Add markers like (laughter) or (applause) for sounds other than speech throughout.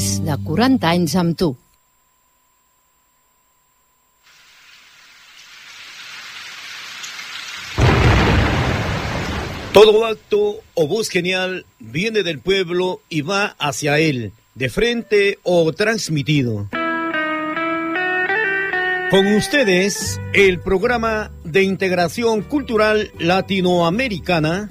Més de 40 anys. Todo acto o voz genial viene del pueblo y va hacia él, de frente o transmitido. Con ustedes, el programa de integración cultural latinoamericana.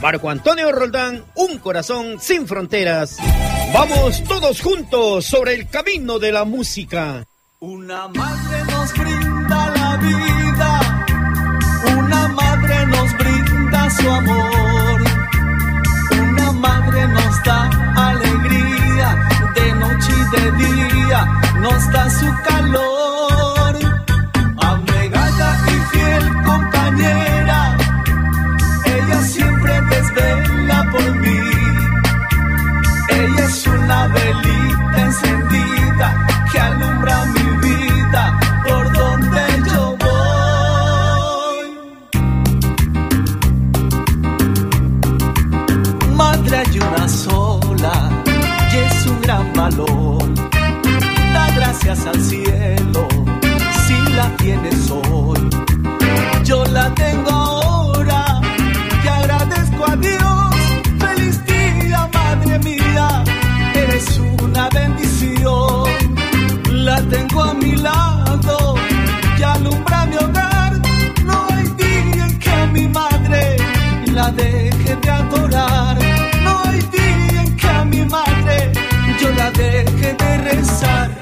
Marco Antonio Roldán, un corazón sin fronteras. Vamos todos juntos sobre el camino de la música. Una madre nos brinda la vida, una madre nos brinda su amor, una madre nos da alegría de noche y de día, nos da su calor, gracias al cielo si la tienes hoy. Yo la tengo ahora y agradezco a Dios. Feliz día, madre mía, eres una bendición la tengo a mi lado y alumbra mi hogar. No hay día en que a mi madre la deje de adorar. No hay día en que a mi madre yo la deje de rezar.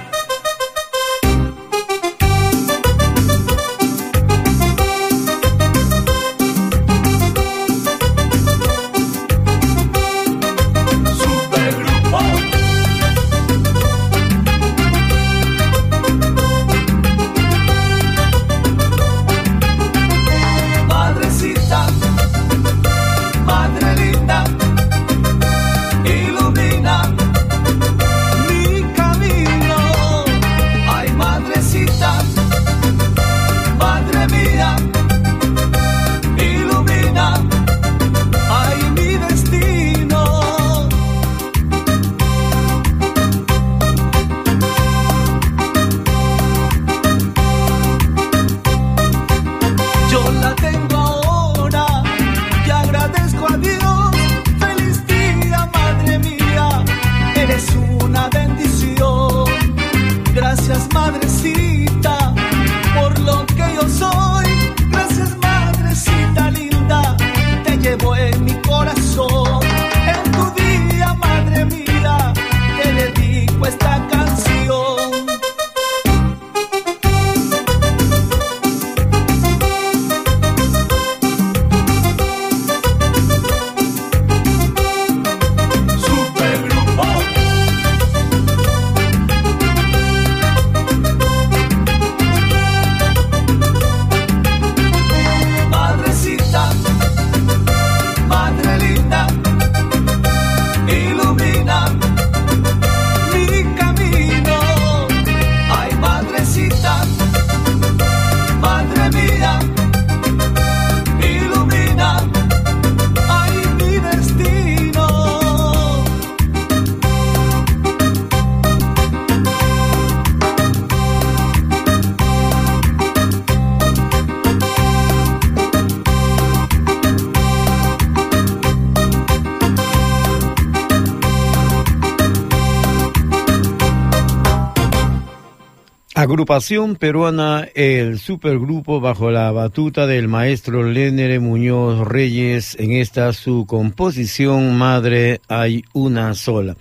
Agrupación peruana El Supergrupo bajo la batuta del maestro Lénere Muñoz Reyes en esta su composición Madre hay una sola.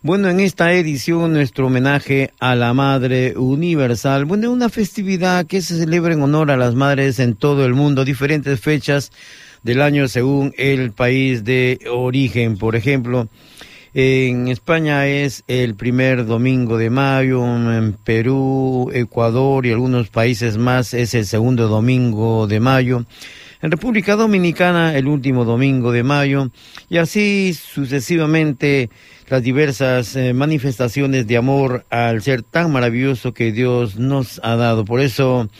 Bueno, en esta edición nuestro homenaje a la Madre Universal, bueno, una festividad que se celebra en honor a las madres en todo el mundo, diferentes fechas del año según el país de origen, por ejemplo. En España es el primer domingo de mayo, en Perú, Ecuador y algunos países más es el segundo domingo de mayo. En República Dominicana el último domingo de mayo y así sucesivamente las diversas eh, manifestaciones de amor al ser tan maravilloso que Dios nos ha dado. Por eso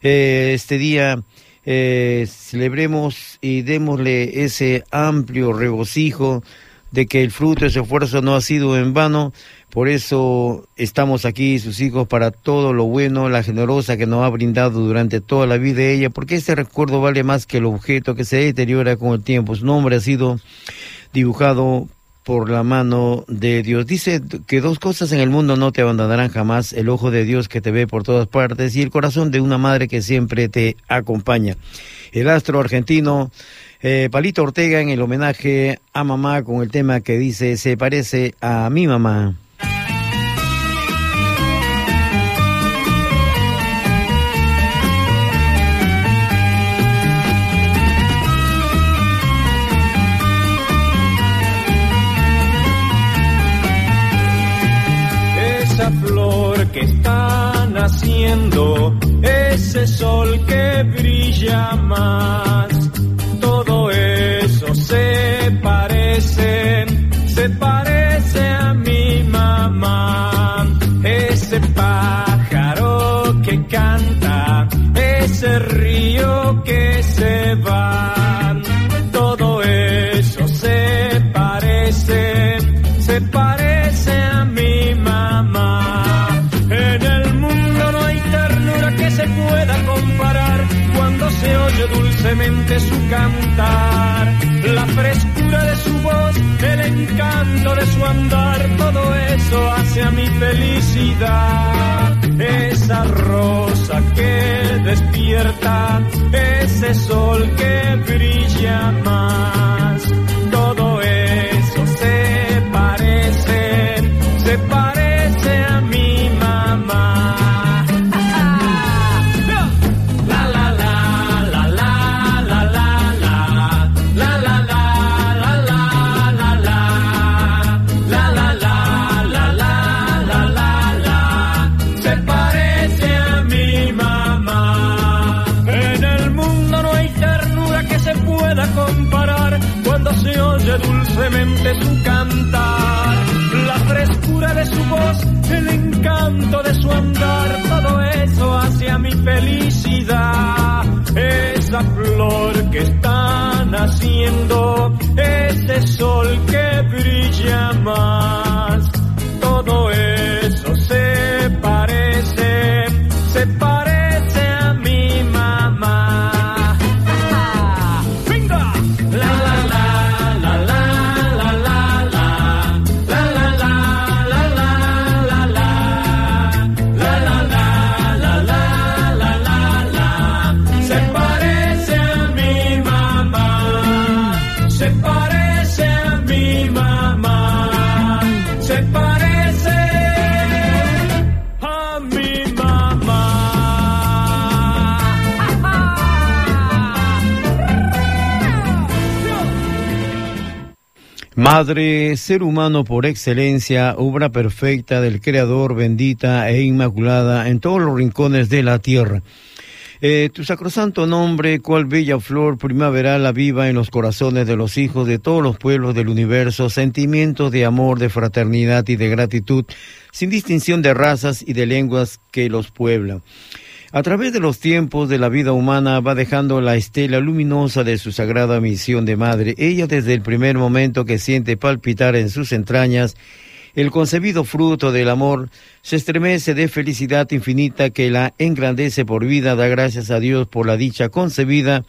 eh, este día eh, celebremos y démosle ese amplio regocijo de que el fruto de ese esfuerzo no ha sido en vano. Por eso estamos aquí, sus hijos, para todo lo bueno, la generosa que nos ha brindado durante toda la vida de ella, porque este recuerdo vale más que el objeto que se deteriora con el tiempo. Su nombre ha sido dibujado por la mano de Dios. Dice que dos cosas en el mundo no te abandonarán jamás, el ojo de Dios que te ve por todas partes y el corazón de una madre que siempre te acompaña. El astro argentino eh, Palito Ortega en el homenaje a mamá con el tema que dice se parece a mi mamá. Esa flor que está naciendo, ese sol que brilla más se parece a mi mamá. Ese pájaro que canta, ese río que se va. Su cantar la frescura de su voz, el encanto de su andar, todo eso hace a mi felicidad. Esa rosa que despierta, ese sol que brilla más, dulcemente su cantar, la frescura de su voz, el encanto de su andar, todo eso hacia mi felicidad. Esa flor que está naciendo, ese sol que brilla más, Madre, ser humano por excelencia, obra perfecta del Creador, bendita e inmaculada en todos los rincones de la tierra. Eh, tu sacrosanto nombre, cual bella flor primaveral aviva en los corazones de los hijos de todos los pueblos del universo, sentimientos de amor, de fraternidad y de gratitud, sin distinción de razas y de lenguas que los pueblan. A través de los tiempos de la vida humana va dejando la estela luminosa de su sagrada misión de madre. Ella desde el primer momento que siente palpitar en sus entrañas El concebido fruto del amor se estremece de felicidad infinita que la engrandece por vida, da gracias a Dios por la dicha concebida,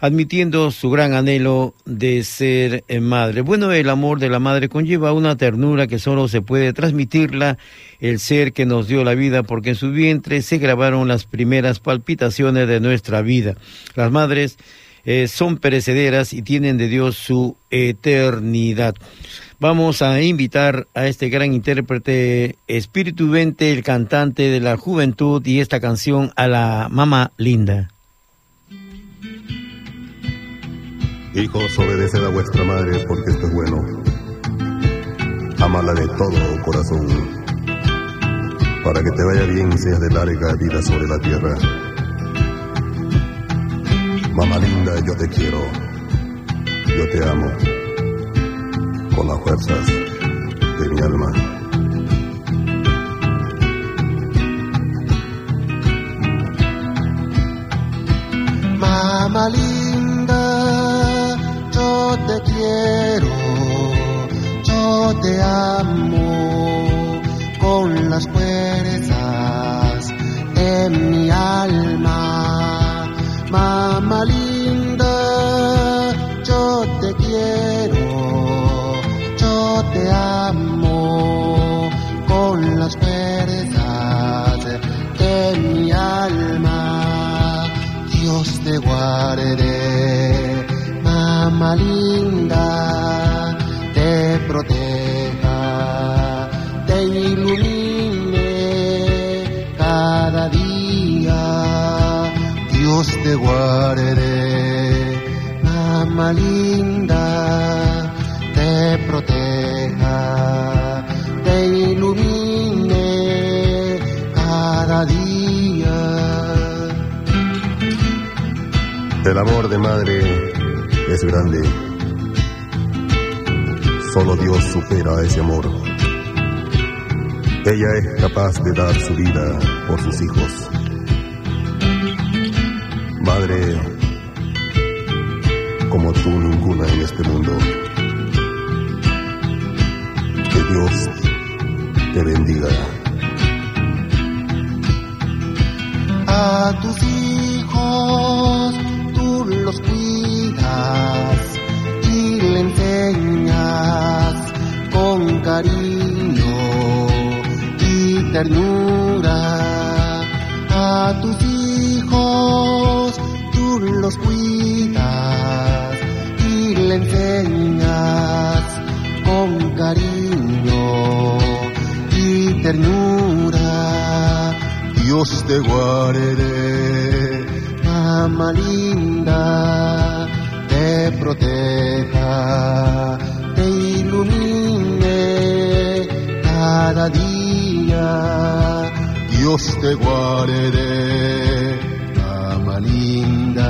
admitiendo su gran anhelo de ser eh, madre. Bueno, el amor de la madre conlleva una ternura que solo se puede transmitirla el ser que nos dio la vida, porque en su vientre se grabaron las primeras palpitaciones de nuestra vida. Las madres eh, son perecederas y tienen de Dios su eternidad. Vamos a invitar a este gran intérprete Espíritu Vente, el cantante de la juventud, y esta canción a la mamá linda. Hijos, obedeced a vuestra madre porque esto es bueno. Amala de todo corazón, para que te vaya bien y seas de larga vida sobre la tierra. Mamá linda, yo te quiero, yo te amo, con las fuerzas de mi alma. Mamá linda, yo te quiero, yo te amo con las fuerzas en mi alma. Mamá linda, mamá linda, te proteja, te ilumine cada día. Dios te guarde, mamá linda, amor de madre es grande. Solo Dios supera ese amor. Ella es capaz de dar su vida por sus hijos. Madre, como tú ninguna en este mundo. Que Dios te bendiga. A enseñas con cariño y ternura. A tus hijos tú los cuidas y le enseñas con cariño y ternura. Dios te guarde, mamá linda, te ilumine cada día. Dios te guarde, mamá linda,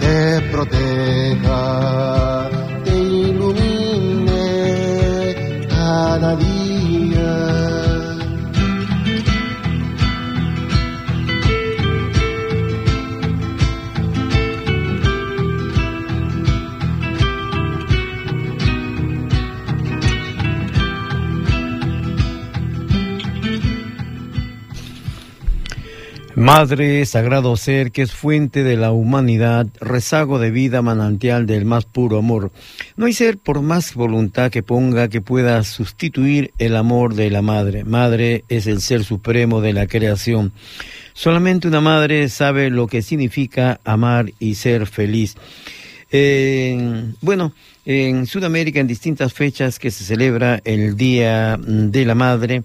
te proteja, Madre, sagrado ser, que es fuente de la humanidad, rezago de vida, manantial del más puro amor. No hay ser, por más voluntad que ponga, que pueda sustituir el amor de la madre. Madre es el ser supremo de la creación. Solamente una madre sabe lo que significa amar y ser feliz. Bueno, en Sudamérica, en distintas fechas que se celebra el Día de la Madre,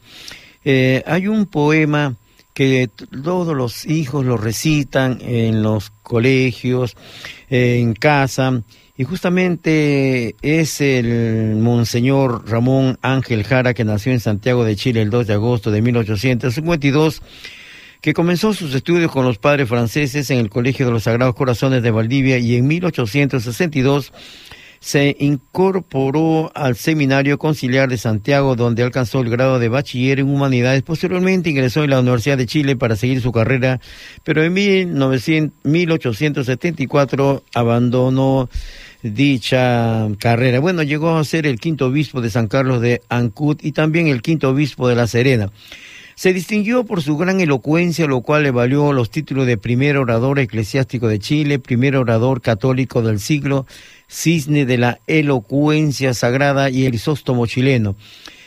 eh, hay un poema que todos los hijos lo recitan en los colegios, en casa, y justamente es el Monseñor Ramón Ángel Jara, que nació en Santiago de Chile el 2 de agosto de 1852, que comenzó sus estudios con los padres franceses en el Colegio de los Sagrados Corazones de Valdivia y en 1862 se incorporó al Seminario Conciliar de Santiago, donde alcanzó el grado de bachiller en humanidades. Posteriormente ingresó en la Universidad de Chile para seguir su carrera, pero en 1900, 1874 abandonó dicha carrera. Bueno, llegó a ser el quinto obispo de San Carlos de Ancud y también el quinto obispo de La Serena. Se distinguió por su gran elocuencia, lo cual le valió los títulos de primer orador eclesiástico de Chile, primer orador católico del siglo, cisne de la elocuencia sagrada y el isóstomo chileno.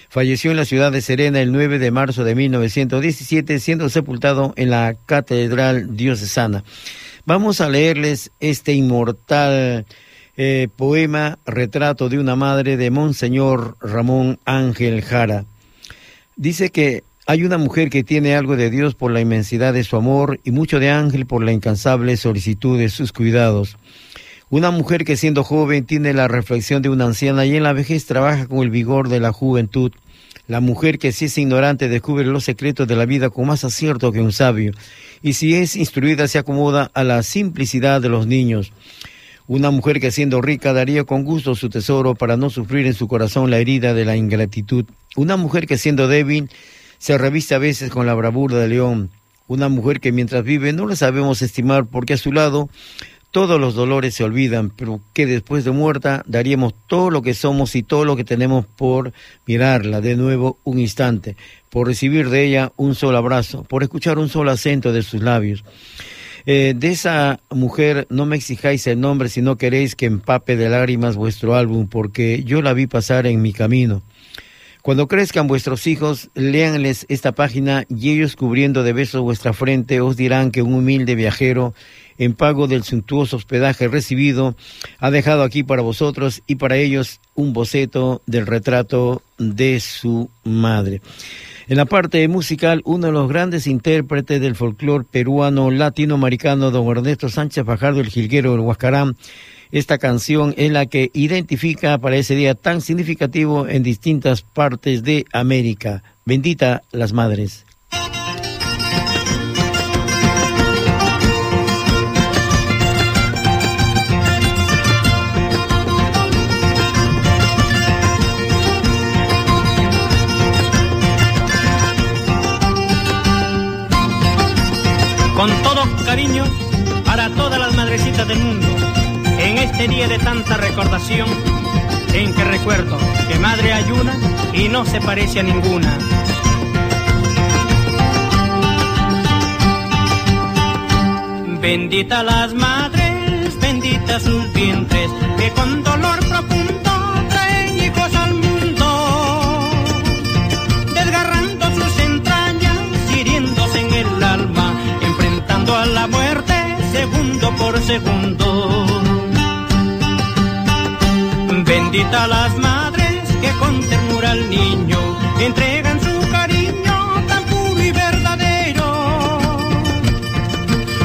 Falleció en la ciudad de Serena el 9 de marzo de 1917, siendo sepultado en la Catedral Diocesana. Vamos a leerles este inmortal eh, poema Retrato de una madre de Monseñor Ramón Ángel Jara. Dice que hay una mujer que tiene algo de Dios por la inmensidad de su amor y mucho de ángel por la incansable solicitud de sus cuidados. Una mujer que siendo joven tiene la reflexión de una anciana y en la vejez trabaja con el vigor de la juventud. La mujer que si es ignorante descubre los secretos de la vida con más acierto que un sabio, y si es instruida se acomoda a la simplicidad de los niños. Una mujer que siendo rica daría con gusto su tesoro para no sufrir en su corazón la herida de la ingratitud. Una mujer que siendo débil se reviste a veces con la bravura de león, una mujer que mientras vive no la sabemos estimar porque a su lado todos los dolores se olvidan, pero que después de muerta daríamos todo lo que somos y todo lo que tenemos por mirarla de nuevo un instante, por recibir de ella un solo abrazo, por escuchar un solo acento de sus labios. Eh, de esa mujer no me exijáis el nombre si no queréis que empape de lágrimas vuestro álbum, porque yo la vi pasar en mi camino. Cuando crezcan vuestros hijos, léanles esta página y ellos cubriendo de besos vuestra frente os dirán que un humilde viajero, en pago del suntuoso hospedaje recibido, ha dejado aquí para vosotros y para ellos un boceto del retrato de su madre. En la parte musical, uno de los grandes intérpretes del folclore peruano latinoamericano, don Ernesto Sánchez Fajardo, el jilguero del Huascarán, esta canción es la que identifica para ese día tan significativo en distintas partes de América. Bendita las madres. Con todo cariño para todas las madrecitas del mundo este día de tanta recordación, en que recuerdo que madre hay una y no se parece a ninguna. Bendita las madres, bendita sus vientres, que con dolor profundo traen hijos al mundo, desgarrando sus entrañas, hiriéndose en el alma, enfrentando a la muerte segundo por segundo. Bendita las madres que con ternura al niño entregan su cariño tan puro y verdadero,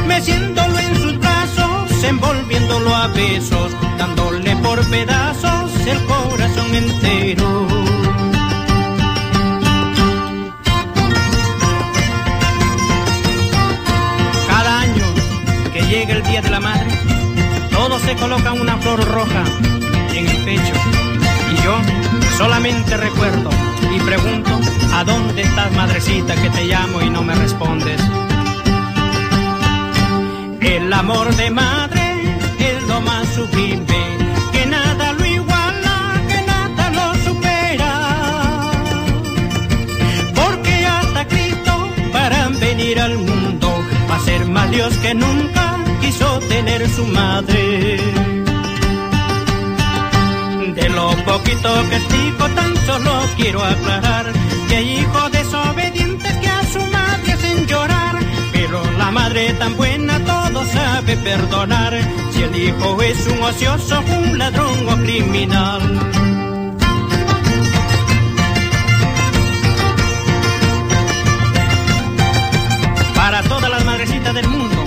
meciéndolo en sus brazos, envolviéndolo a besos, dándole por pedazos el corazón entero. Cada año que llega el Día de la Madre, todos se colocan una flor roja Y yo solamente recuerdo y pregunto, ¿a dónde estás, madrecita, que te llamo y no me respondes? El amor de madre es lo más sublime, que nada lo iguala, que nada lo supera. Porque hasta Cristo, para venir al mundo, va a ser más Dios que nunca quiso tener su madre. De lo poquito que explico, tan solo quiero aclarar que hay hijos desobedientes que a su madre hacen llorar. Pero la madre tan buena todo sabe perdonar. Si el hijo es un ocioso, un ladrón o criminal. Para todas las madrecitas del mundo,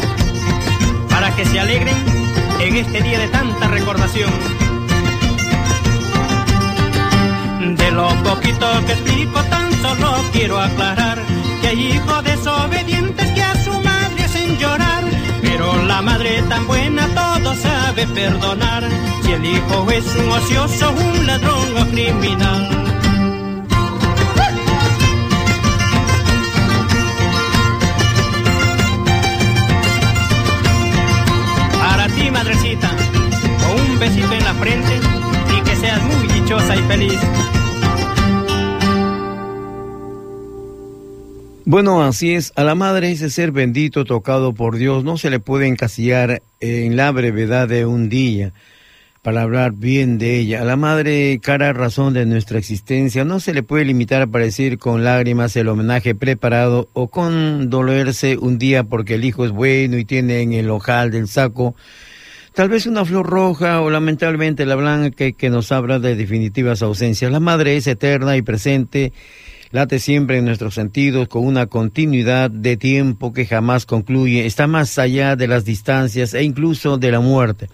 para que se alegren en este día de tanta recordación. De lo poquito que explico, tan solo quiero aclarar que hay hijos desobedientes que a su madre hacen llorar. Pero la madre tan buena todo sabe perdonar si el hijo es un ocioso, un ladrón o criminal. Para ti, madrecita, con un besito en la frente muy dichosa y feliz. Bueno, así es. A la madre ese ser bendito tocado por Dios no se le puede encasillar en la brevedad de un día para hablar bien de ella. A la madre, cara razón de nuestra existencia, no se le puede limitar a decir con lágrimas el homenaje preparado o con dolerse un día porque el hijo es bueno y tiene en el ojal del saco tal vez una flor roja o lamentablemente la blanca que, nos habla de definitivas ausencias. La madre es eterna y presente late siempre en nuestros sentidos con una continuidad de tiempo que jamás concluye, está más allá de las distancias e incluso de la muerte.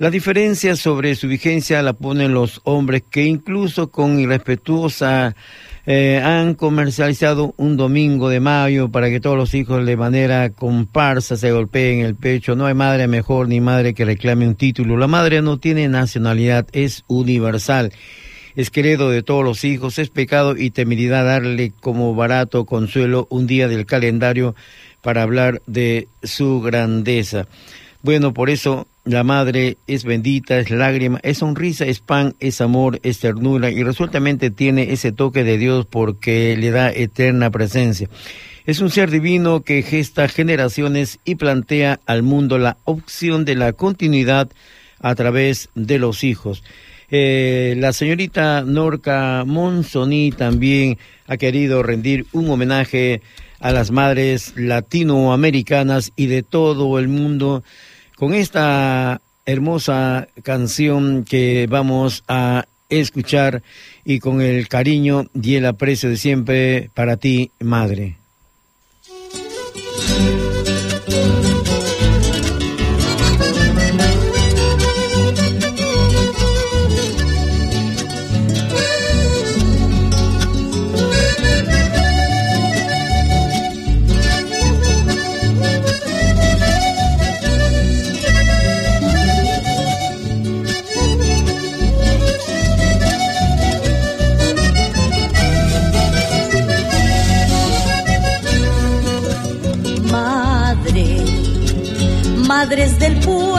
La diferencia sobre su vigencia la ponen los hombres que incluso con irrespetuosa eh, han comercializado un domingo de mayo para que todos los hijos de manera comparsa se golpeen el pecho. No hay madre mejor ni madre que reclame un título. La madre no tiene nacionalidad, es universal es querido de todos los hijos, es pecado y temeridad darle como barato consuelo un día del calendario para hablar de su grandeza. Bueno, por eso la madre es bendita, es lágrima, es sonrisa, es pan, es amor, es ternura y resueltamente tiene ese toque de Dios porque le da eterna presencia. Es un ser divino que gesta generaciones y plantea al mundo la opción de la continuidad a través de los hijos. Eh, la señorita Norca Monsoni también ha querido rendir un homenaje a las madres latinoamericanas y de todo el mundo con esta hermosa canción que vamos a escuchar y con el cariño y el aprecio de siempre para ti, madre. Madres del pueblo,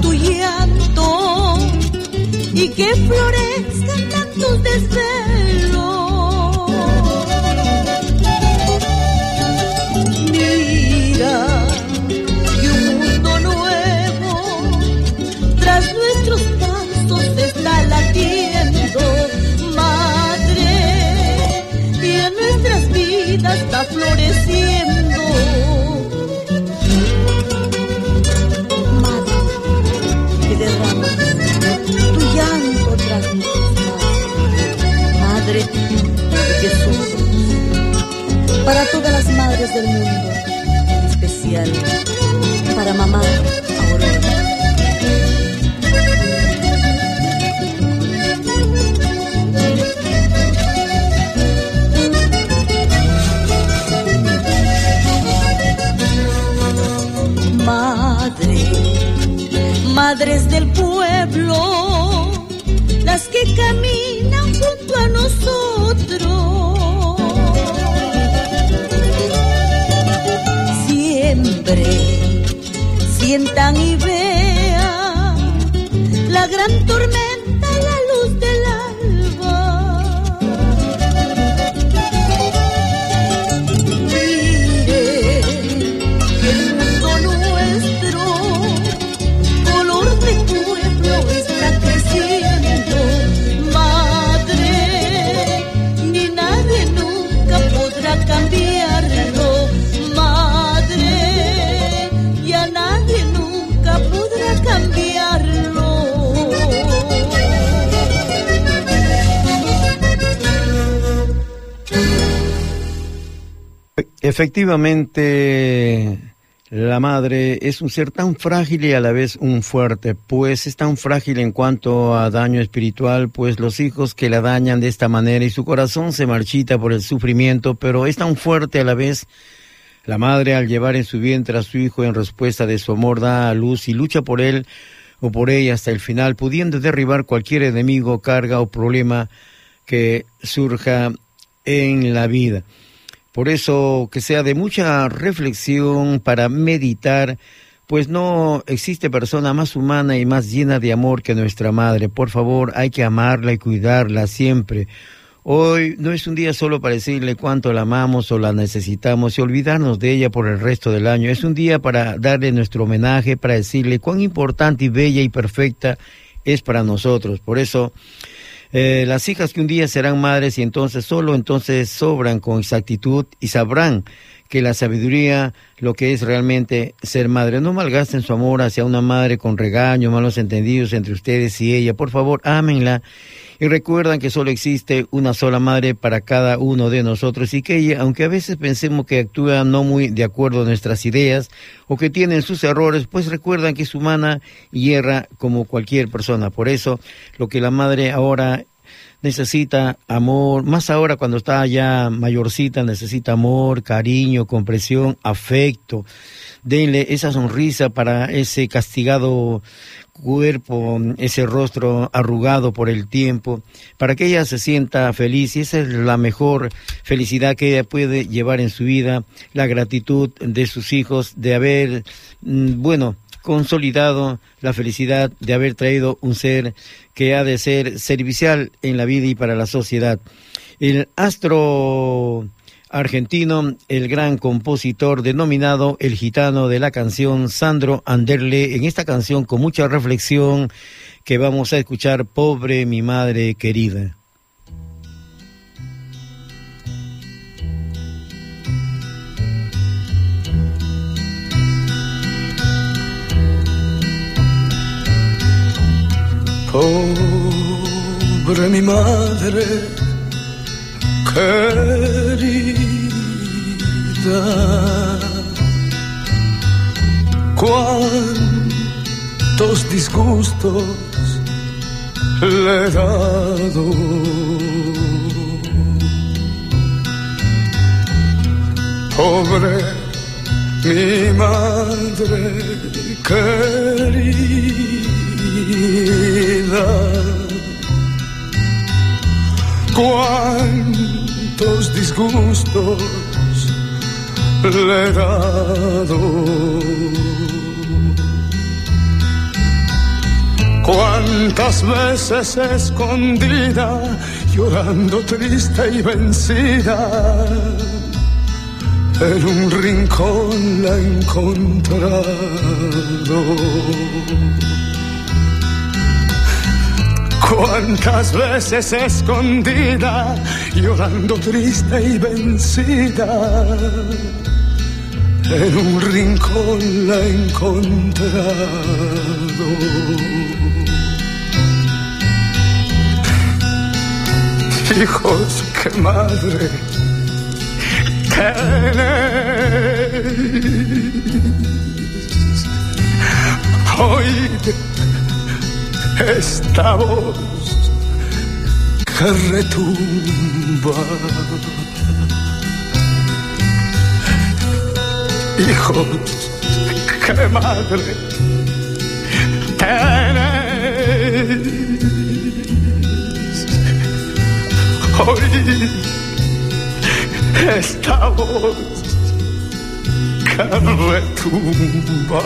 tu llanto y que florezcan tantos desvelos. Mira, que un mundo nuevo tras nuestros pasos está latiendo, madre, y en nuestras vidas está floreciendo. Madres del mundo, en especial para mamá Aurora. Madre, madres del pueblo, las que caminan Efectivamente, la madre es un ser tan frágil y a la vez un fuerte, pues es tan frágil en cuanto a daño espiritual, pues los hijos que la dañan de esta manera y su corazón se marchita por el sufrimiento, pero es tan fuerte a la vez. La madre al llevar en su vientre a su hijo en respuesta de su amor da a luz y lucha por él o por ella hasta el final, pudiendo derribar cualquier enemigo, carga o problema que surja en la vida. Por eso que sea de mucha reflexión para meditar, pues no existe persona más humana y más llena de amor que nuestra madre. Por favor, hay que amarla y cuidarla siempre. Hoy no es un día solo para decirle cuánto la amamos o la necesitamos y olvidarnos de ella por el resto del año. Es un día para darle nuestro homenaje, para decirle cuán importante y bella y perfecta es para nosotros. Por eso, eh, las hijas que un día serán madres y entonces solo entonces sobran con exactitud y sabrán que la sabiduría, lo que es realmente ser madre. No malgasten su amor hacia una madre con regaño, malos entendidos entre ustedes y ella. Por favor, ámenla y recuerdan que solo existe una sola madre para cada uno de nosotros y que ella, aunque a veces pensemos que actúa no muy de acuerdo a nuestras ideas o que tienen sus errores, pues recuerdan que es humana y erra como cualquier persona. Por eso, lo que la madre ahora necesita amor, más ahora cuando está ya mayorcita, necesita amor, cariño, compresión, afecto. Denle esa sonrisa para ese castigado cuerpo, ese rostro arrugado por el tiempo, para que ella se sienta feliz y esa es la mejor felicidad que ella puede llevar en su vida, la gratitud de sus hijos, de haber, mm, bueno, consolidado la felicidad de haber traído un ser que ha de ser servicial en la vida y para la sociedad. El astro argentino, el gran compositor denominado el gitano de la canción Sandro Anderle, en esta canción con mucha reflexión que vamos a escuchar, Pobre mi madre querida. Pobre mi madre querida, cuántos disgustos le he dado. Pobre mi madre querida, cuántos disgustos le he dado. Cuántas veces escondida, llorando triste y vencida, en un rincón la he encontrado. Cuántas veces escondida, llorando triste y vencida, en un rincón la he encontrado. Hijos, qué madre tenés. Oíd esta voz que retumba. Hijos, qué madre tenés. Oíd esta voz que retumba.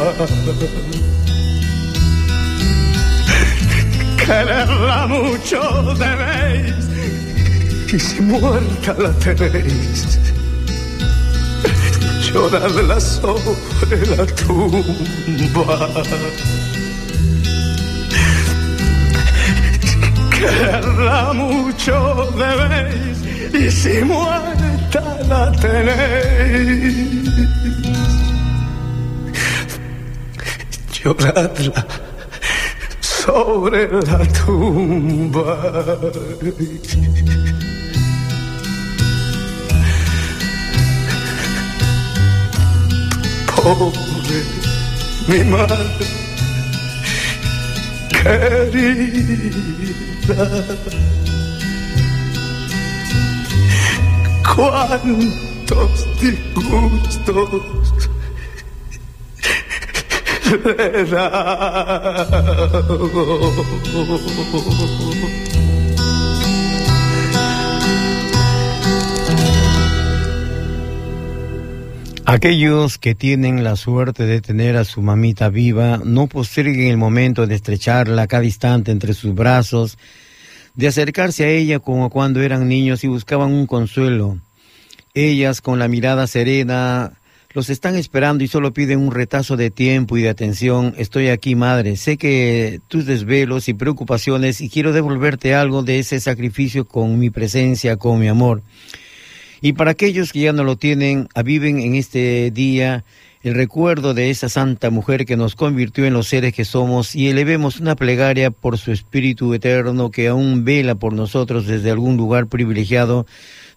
Quererla mucho debéis y si muerta la tenéis, lloradla sobre la tumba. Quererla mucho debéis y si muerta la tenéis, lloradla sobre la tumba. sobre mi madre querida. Cuántos disgustos (laughs) Aquellos que tienen la suerte de tener a su mamita viva no posterguen el momento de estrecharla cada instante entre sus brazos, de acercarse a ella como cuando eran niños y buscaban un consuelo. Ellas, con la mirada serena, los están esperando y solo piden un retazo de tiempo y de atención. Estoy aquí, madre. Sé que tus desvelos y preocupaciones y quiero devolverte algo de ese sacrificio con mi presencia, con mi amor. Y para aquellos que ya no lo tienen, aviven en este día el recuerdo de esa santa mujer que nos convirtió en los seres que somos y elevemos una plegaria por su espíritu eterno que aún vela por nosotros desde algún lugar privilegiado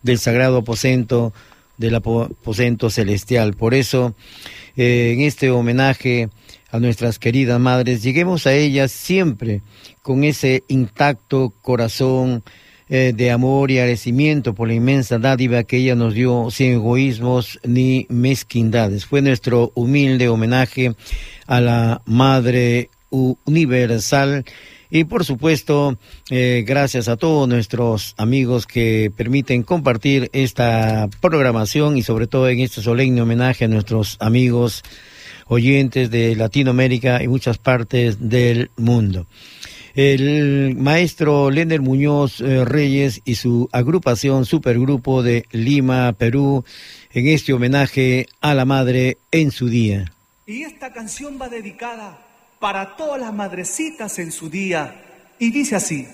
del sagrado aposento, del aposento celestial. Por eso, eh, en este homenaje a nuestras queridas madres, lleguemos a ellas siempre con ese intacto corazón, eh, de amor y agradecimiento por la inmensa dádiva que ella nos dio sin egoísmos ni mezquindades. Fue nuestro humilde homenaje a la Madre Universal. Y por supuesto, eh, gracias a todos nuestros amigos que permiten compartir esta programación y sobre todo en este solemne homenaje a nuestros amigos oyentes de Latinoamérica y muchas partes del mundo el maestro Lender Muñoz eh, Reyes y su agrupación Supergrupo de Lima, Perú, en este homenaje a la madre en su día. Y esta canción va dedicada para todas las madrecitas en su día. Y dice así.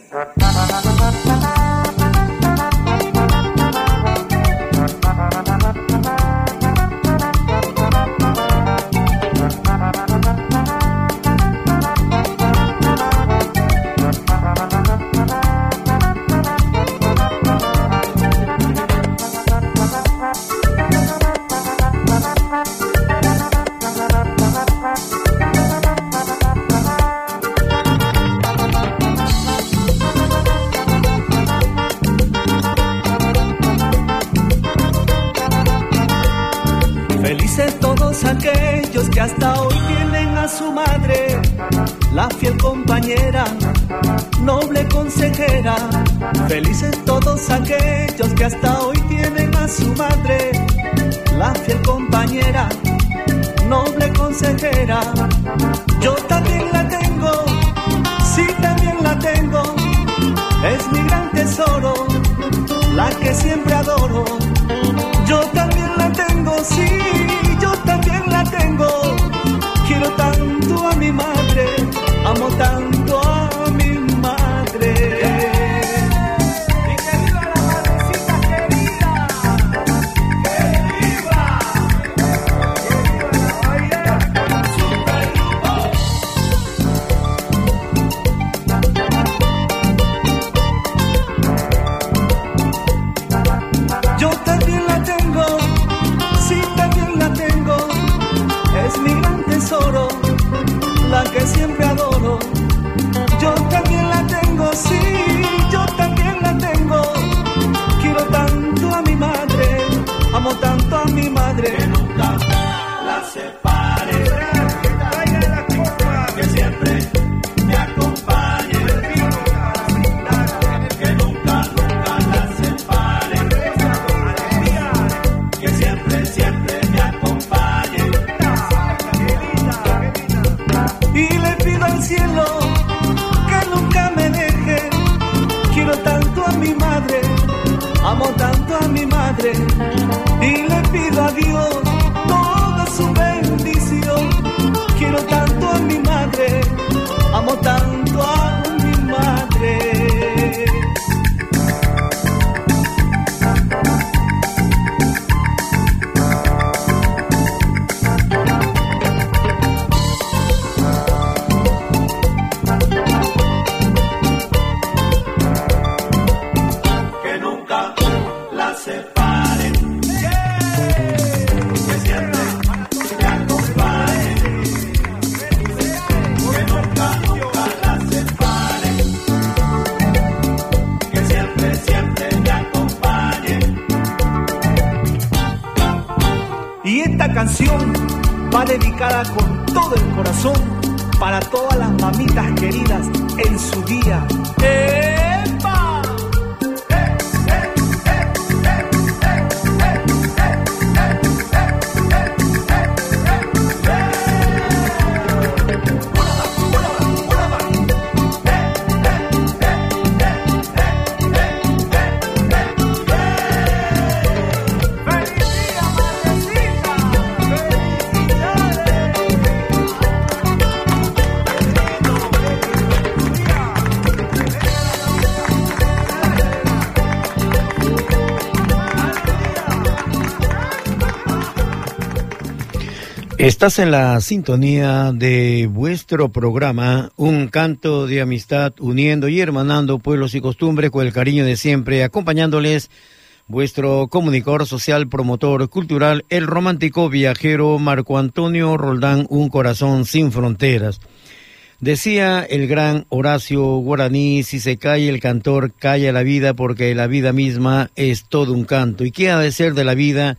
Amo tanto a mi madre y le pido a Dios toda su bendición. Quiero tanto a mi madre, amo tanto va dedicada con todo el corazón para todas las mamitas queridas en su día. ¡Epa! Estás en la sintonía de vuestro programa, un canto de amistad uniendo y hermanando pueblos y costumbres con el cariño de siempre, acompañándoles vuestro comunicador social, promotor cultural, el romántico viajero Marco Antonio Roldán, un corazón sin fronteras. Decía el gran Horacio Guaraní, si se cae el cantor, calla la vida porque la vida misma es todo un canto. ¿Y qué ha de ser de la vida?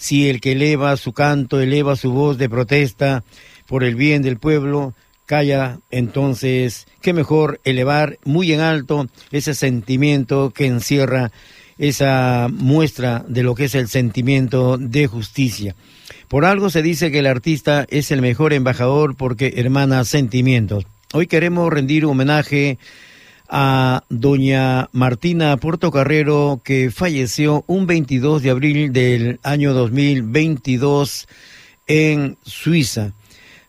Si el que eleva su canto, eleva su voz de protesta por el bien del pueblo, calla, entonces, qué mejor elevar muy en alto ese sentimiento que encierra esa muestra de lo que es el sentimiento de justicia. Por algo se dice que el artista es el mejor embajador porque hermana sentimientos. Hoy queremos rendir homenaje a doña Martina Portocarrero, que falleció un 22 de abril del año 2022 en Suiza.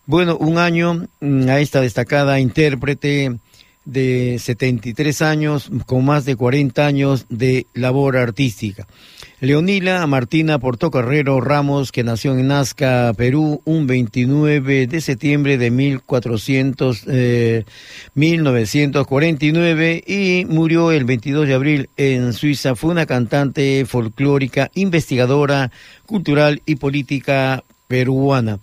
Bueno, un año mm, a esta destacada intérprete de 73 años, con más de 40 años de labor artística. Leonila Martina Portocarrero Ramos, que nació en Nazca, Perú, un 29 de septiembre de 1400, 1949 eh, y murió el 22 de abril en Suiza. Fue una cantante folclórica, investigadora, cultural y política peruana.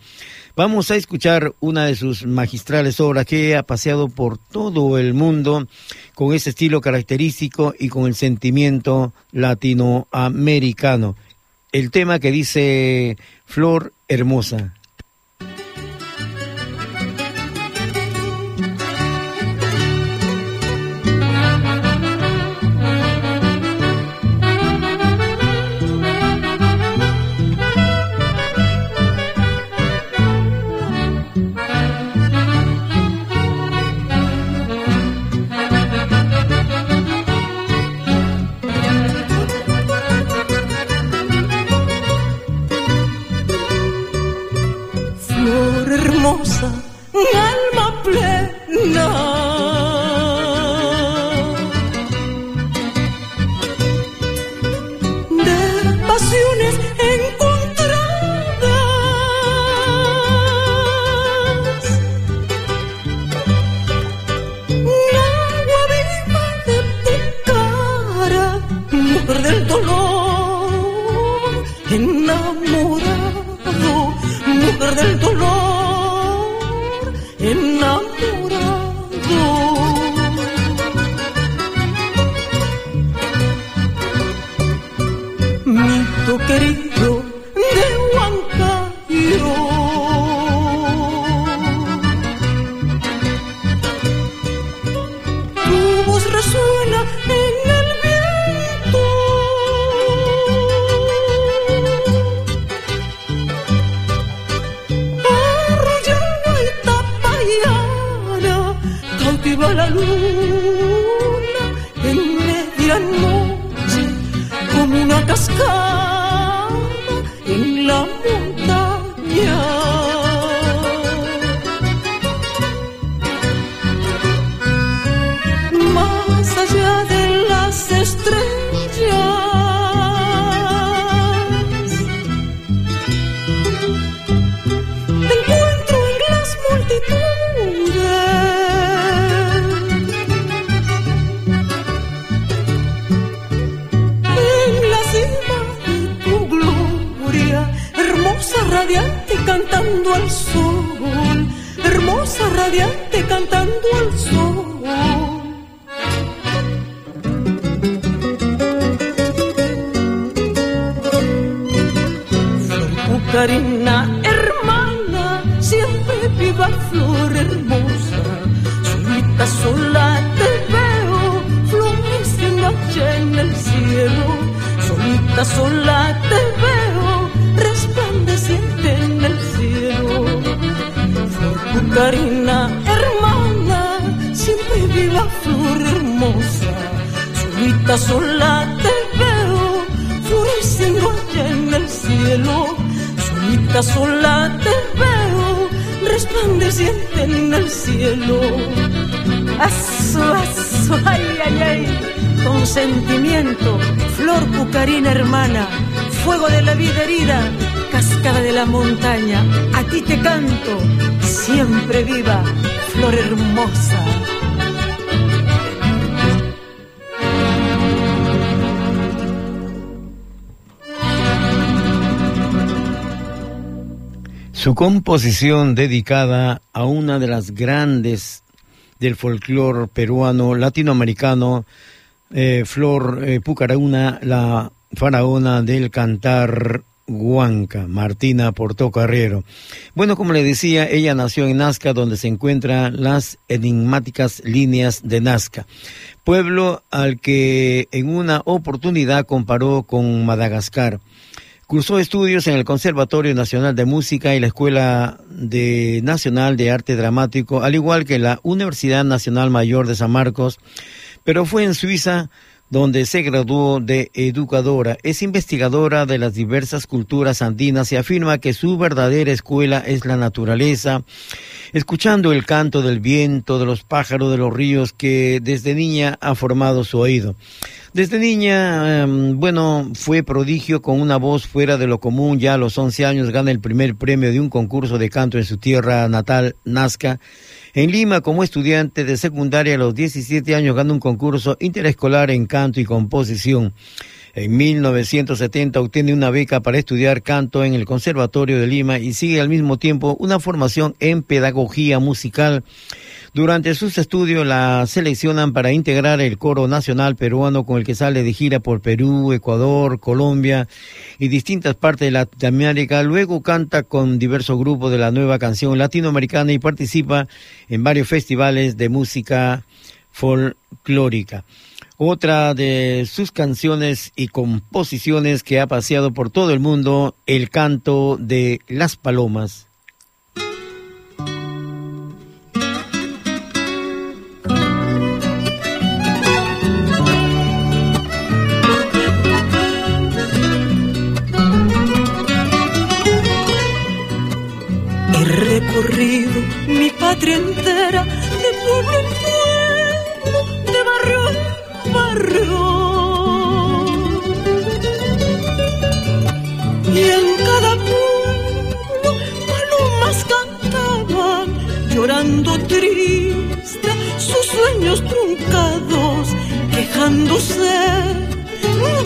Vamos a escuchar una de sus magistrales obras que ha paseado por todo el mundo con ese estilo característico y con el sentimiento latinoamericano. El tema que dice Flor Hermosa. cantando al sol, hermosa, radiante, cantando al sol. Karina, hermana, siempre viva flor hermosa. Solita, sola te veo, floreciendo allá en el cielo. Solita, sola te Hermana, siempre viva flor hermosa. Solita sola te veo, floreciendo allá en el cielo. Solita sola te veo, resplandeciente en el cielo. Aso, aso, ay, ay, ay, con sentimiento, flor pucarina hermana, fuego de la vida herida, cascada de la montaña, a ti te canto, siempre viva, flor hermosa. Su composición dedicada a una de las grandes del folclore peruano latinoamericano, eh, Flor eh, Pucarauna, la faraona del cantar Huanca, Martina Portocarrero. Bueno, como le decía, ella nació en Nazca, donde se encuentran las enigmáticas líneas de Nazca, pueblo al que en una oportunidad comparó con Madagascar. Cursó estudios en el Conservatorio Nacional de Música y la Escuela de Nacional de Arte Dramático, al igual que la Universidad Nacional Mayor de San Marcos, pero fue en Suiza donde se graduó de educadora. Es investigadora de las diversas culturas andinas y afirma que su verdadera escuela es la naturaleza, escuchando el canto del viento, de los pájaros, de los ríos que desde niña ha formado su oído. Desde niña, um, bueno, fue prodigio con una voz fuera de lo común. Ya a los 11 años gana el primer premio de un concurso de canto en su tierra natal, Nazca. En Lima, como estudiante de secundaria, a los 17 años gana un concurso interescolar en canto y composición. En 1970 obtiene una beca para estudiar canto en el Conservatorio de Lima y sigue al mismo tiempo una formación en pedagogía musical. Durante sus estudios la seleccionan para integrar el coro nacional peruano con el que sale de gira por Perú, Ecuador, Colombia y distintas partes de Latinoamérica. Luego canta con diversos grupos de la nueva canción latinoamericana y participa en varios festivales de música folclórica. Otra de sus canciones y composiciones que ha paseado por todo el mundo, el canto de las palomas. He recorrido mi patria entera de pueblo en pueblo, Y en cada pueblo palomas cantaban, llorando triste sus sueños truncados, quejándose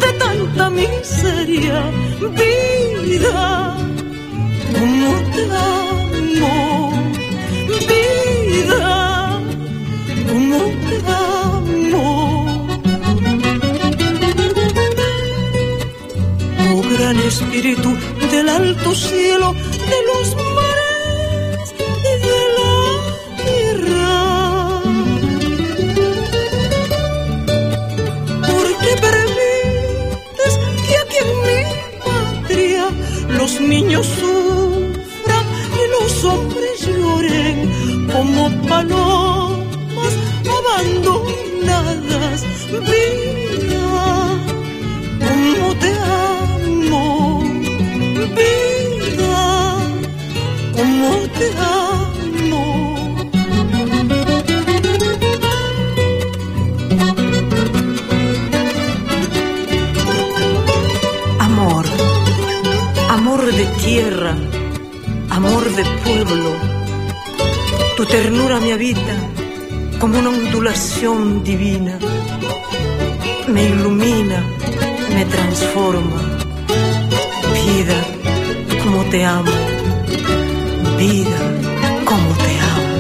de tanta miseria, vida espíritu del alto cielo, de los mares y de la tierra. Porque permites que aquí en mi patria los niños sufran y los hombres lloren como palomas abandonadas. Amor, amor de tierra, amor de pueblo. Tu ternura me habita como una ondulación divina. Me ilumina, me transforma. Vida, como te amo. Vida, como te amo.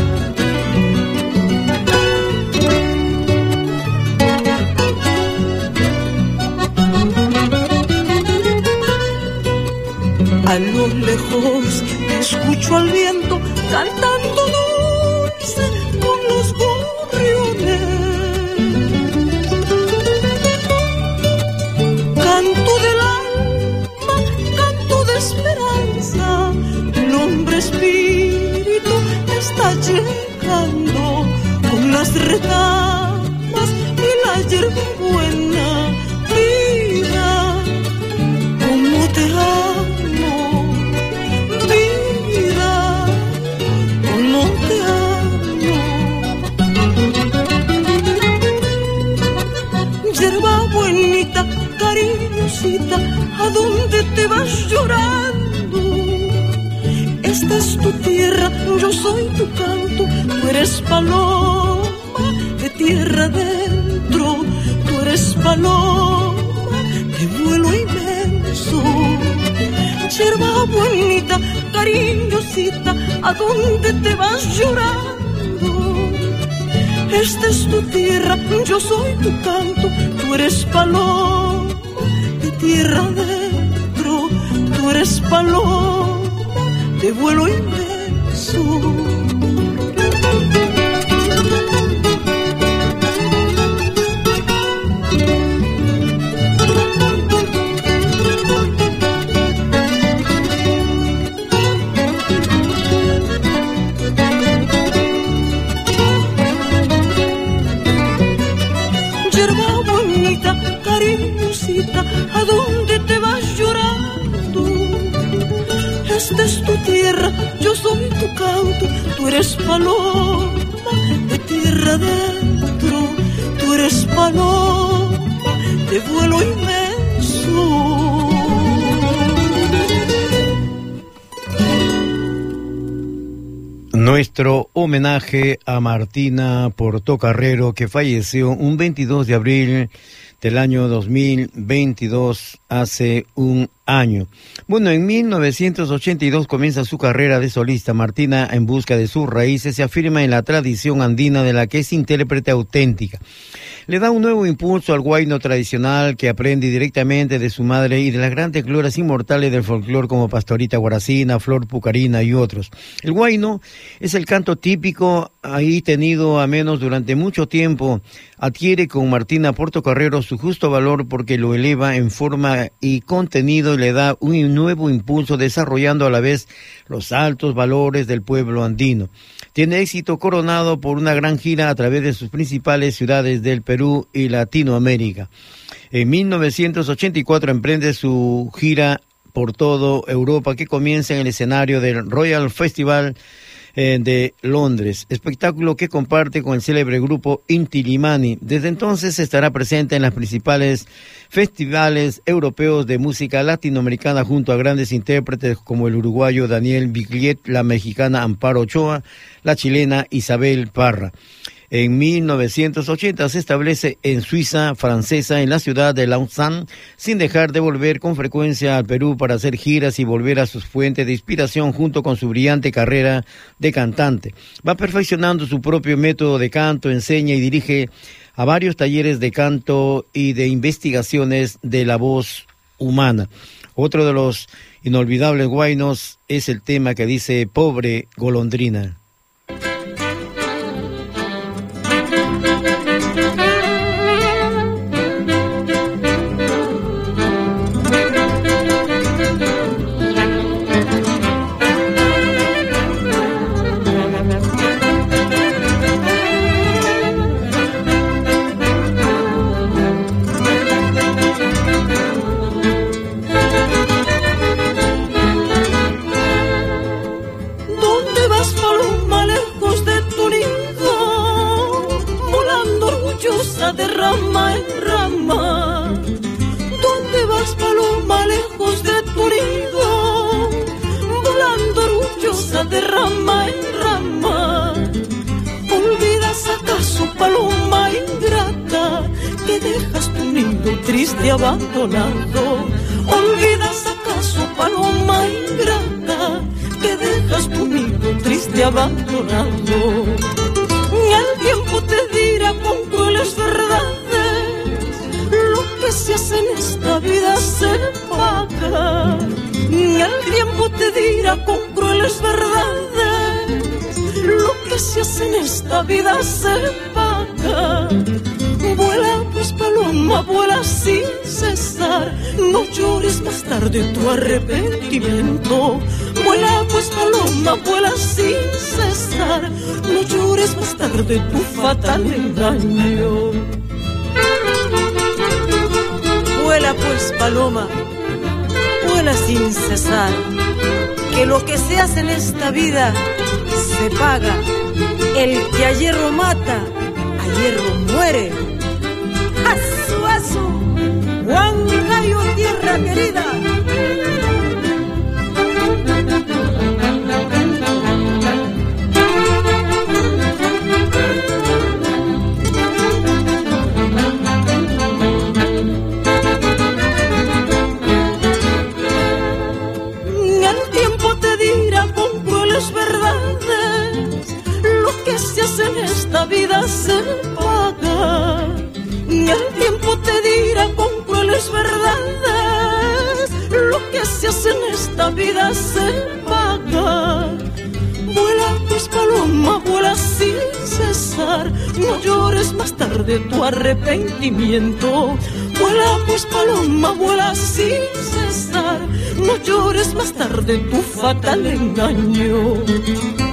A lo lejos escucho al viento cantando con las retamas y la hierba buena. Vida, como te amo, vida, como te amo. Hierba buenita, cariñosita, ¿a dónde te vas llorando? Esta es tu tierra, yo soy tu canto, tú eres paloma de tierra adentro, tú eres paloma de vuelo inmenso. Yerba bonita, cariñosita, ¿a dónde te vas llorando? Esta es tu tierra, yo soy tu canto, tú eres paloma de tierra adentro, tú eres paloma de vuelo inmenso. Esta es tu tierra, yo soy tu canto, tú eres paloma de tierra adentro, tú eres paloma de vuelo inmenso. Nuestro homenaje a Martina Portocarrero, que falleció un 22 de abril del año 2022, hace un año. Bueno, en 1982 comienza su carrera de solista. Martina, en busca de sus raíces, se afirma en la tradición andina de la que es intérprete auténtica. Le da un nuevo impulso al guayno tradicional que aprende directamente de su madre y de las grandes glorias inmortales del folclore como Pastorita Guaracina, Flor Pucarina y otros. El guayno es el canto típico ahí tenido a menos durante mucho tiempo. Adquiere con Martina Portocarrero su justo valor porque lo eleva en forma y contenido y le da un nuevo impulso desarrollando a la vez los altos valores del pueblo andino. Tiene éxito coronado por una gran gira a través de sus principales ciudades del Perú y Latinoamérica. En 1984 emprende su gira por todo Europa que comienza en el escenario del Royal Festival eh, de Londres, espectáculo que comparte con el célebre grupo Inti Limani. Desde entonces estará presente en las principales festivales europeos de música latinoamericana junto a grandes intérpretes como el uruguayo Daniel Bigliet, la mexicana Amparo Ochoa, la chilena Isabel Parra. En 1980 se establece en Suiza francesa, en la ciudad de Lausanne, sin dejar de volver con frecuencia al Perú para hacer giras y volver a sus fuentes de inspiración junto con su brillante carrera de cantante. Va perfeccionando su propio método de canto, enseña y dirige a varios talleres de canto y de investigaciones de la voz humana. Otro de los inolvidables guainos es el tema que dice Pobre golondrina. Fatal engaño. Vuela pues paloma, vuela sin cesar. Que lo que se hace en esta vida se paga. El que a hierro mata, a hierro muere. ¡Asu, asu! ¡Huancayo, tierra querida! Vida se paga. Y el tiempo te dirá con crueles verdades lo que se hace en esta vida se paga. Vuela pues paloma, vuela sin cesar, no llores más tarde tu arrepentimiento. Vuela pues paloma, vuela sin cesar, no llores más tarde tu fatal engaño.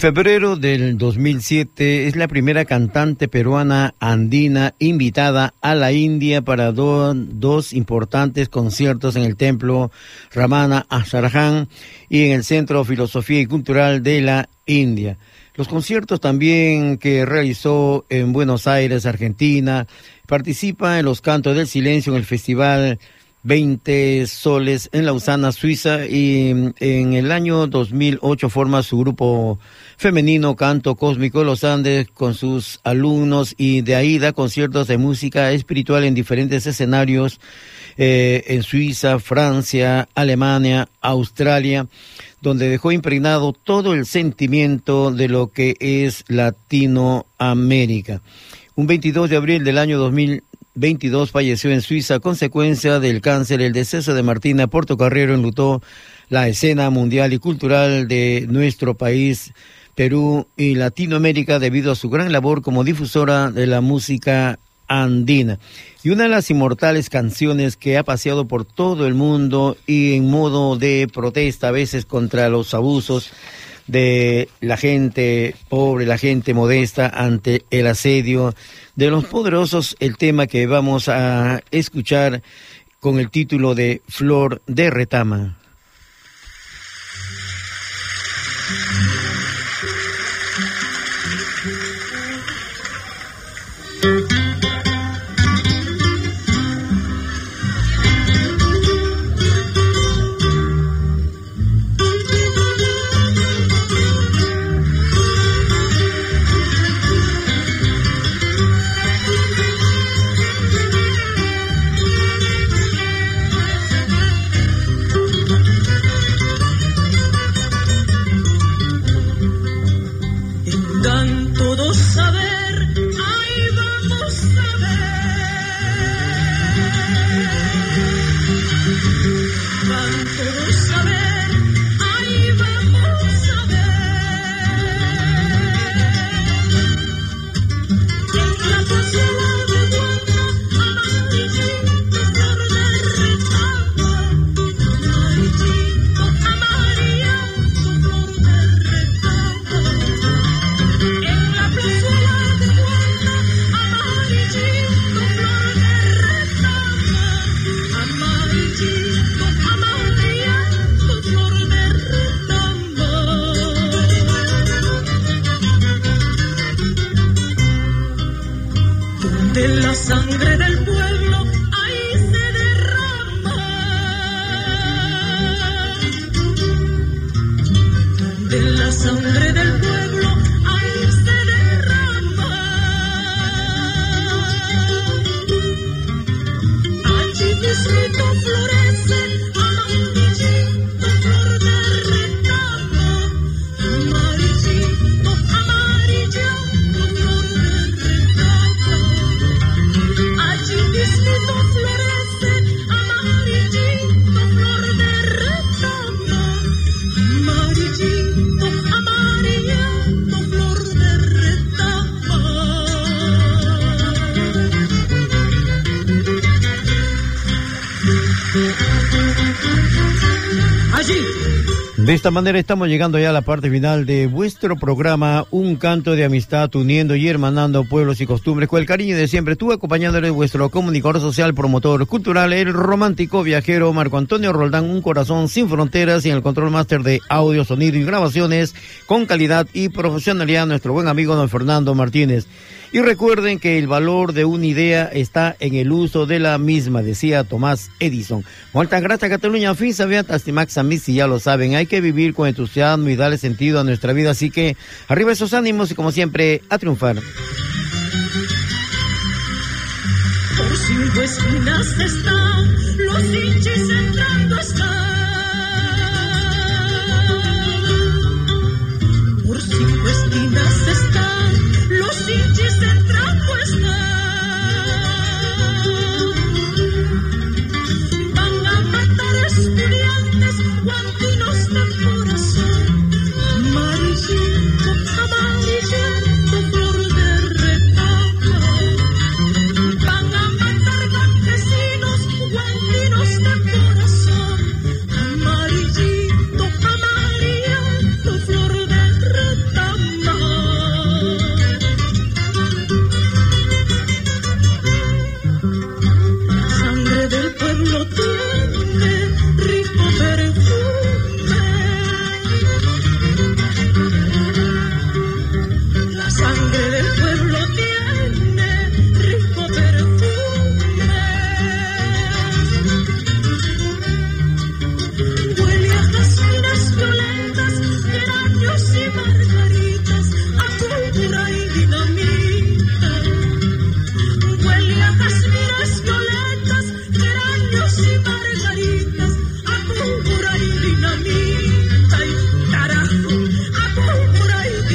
En febrero del 2007 es la primera cantante peruana andina invitada a la India para do- dos importantes conciertos en el templo Ramana Asarjan y en el Centro Filosofía y Cultural de la India. Los conciertos también que realizó en Buenos Aires, Argentina, participa en los Cantos del Silencio en el Festival 20 soles en Lausana, Suiza, y mm, en el año 2008 forma su grupo femenino Canto Cósmico Los Andes con sus alumnos y de ahí da conciertos de música espiritual en diferentes escenarios eh, en Suiza, Francia, Alemania, Australia, donde dejó impregnado todo el sentimiento de lo que es Latinoamérica. Un 22 de abril del año 2022 falleció en Suiza a consecuencia del cáncer. El deceso de Martina Portocarrero enlutó la escena mundial y cultural de nuestro país, Perú y Latinoamérica debido a su gran labor como difusora de la música andina. Y una de las inmortales canciones que ha paseado por todo el mundo y en modo de protesta a veces contra los abusos de la gente pobre, la gente modesta ante el asedio de los poderosos, el tema que vamos a escuchar con el título de Flor de Retama. Esta manera estamos llegando ya a la parte final de vuestro programa Un canto de amistad uniendo y hermanando pueblos y costumbres con el cariño de siempre. Tú acompañándole vuestro comunicador social, promotor cultural, el romántico viajero Marco Antonio Roldán, un corazón sin fronteras y el control máster de audio, sonido y grabaciones con calidad y profesionalidad nuestro buen amigo don Fernando Martínez. Y recuerden que el valor de una idea está en el uso de la misma, decía Tomás Edison. Muchas gracias Cataluña, fin sabían Tastimax si ya lo saben, hay que vivir con entusiasmo y darle sentido a nuestra vida, así que arriba esos ánimos y como siempre, a triunfar. Por cinco esquinas están los hinchis entrando están. Por cinco esquinas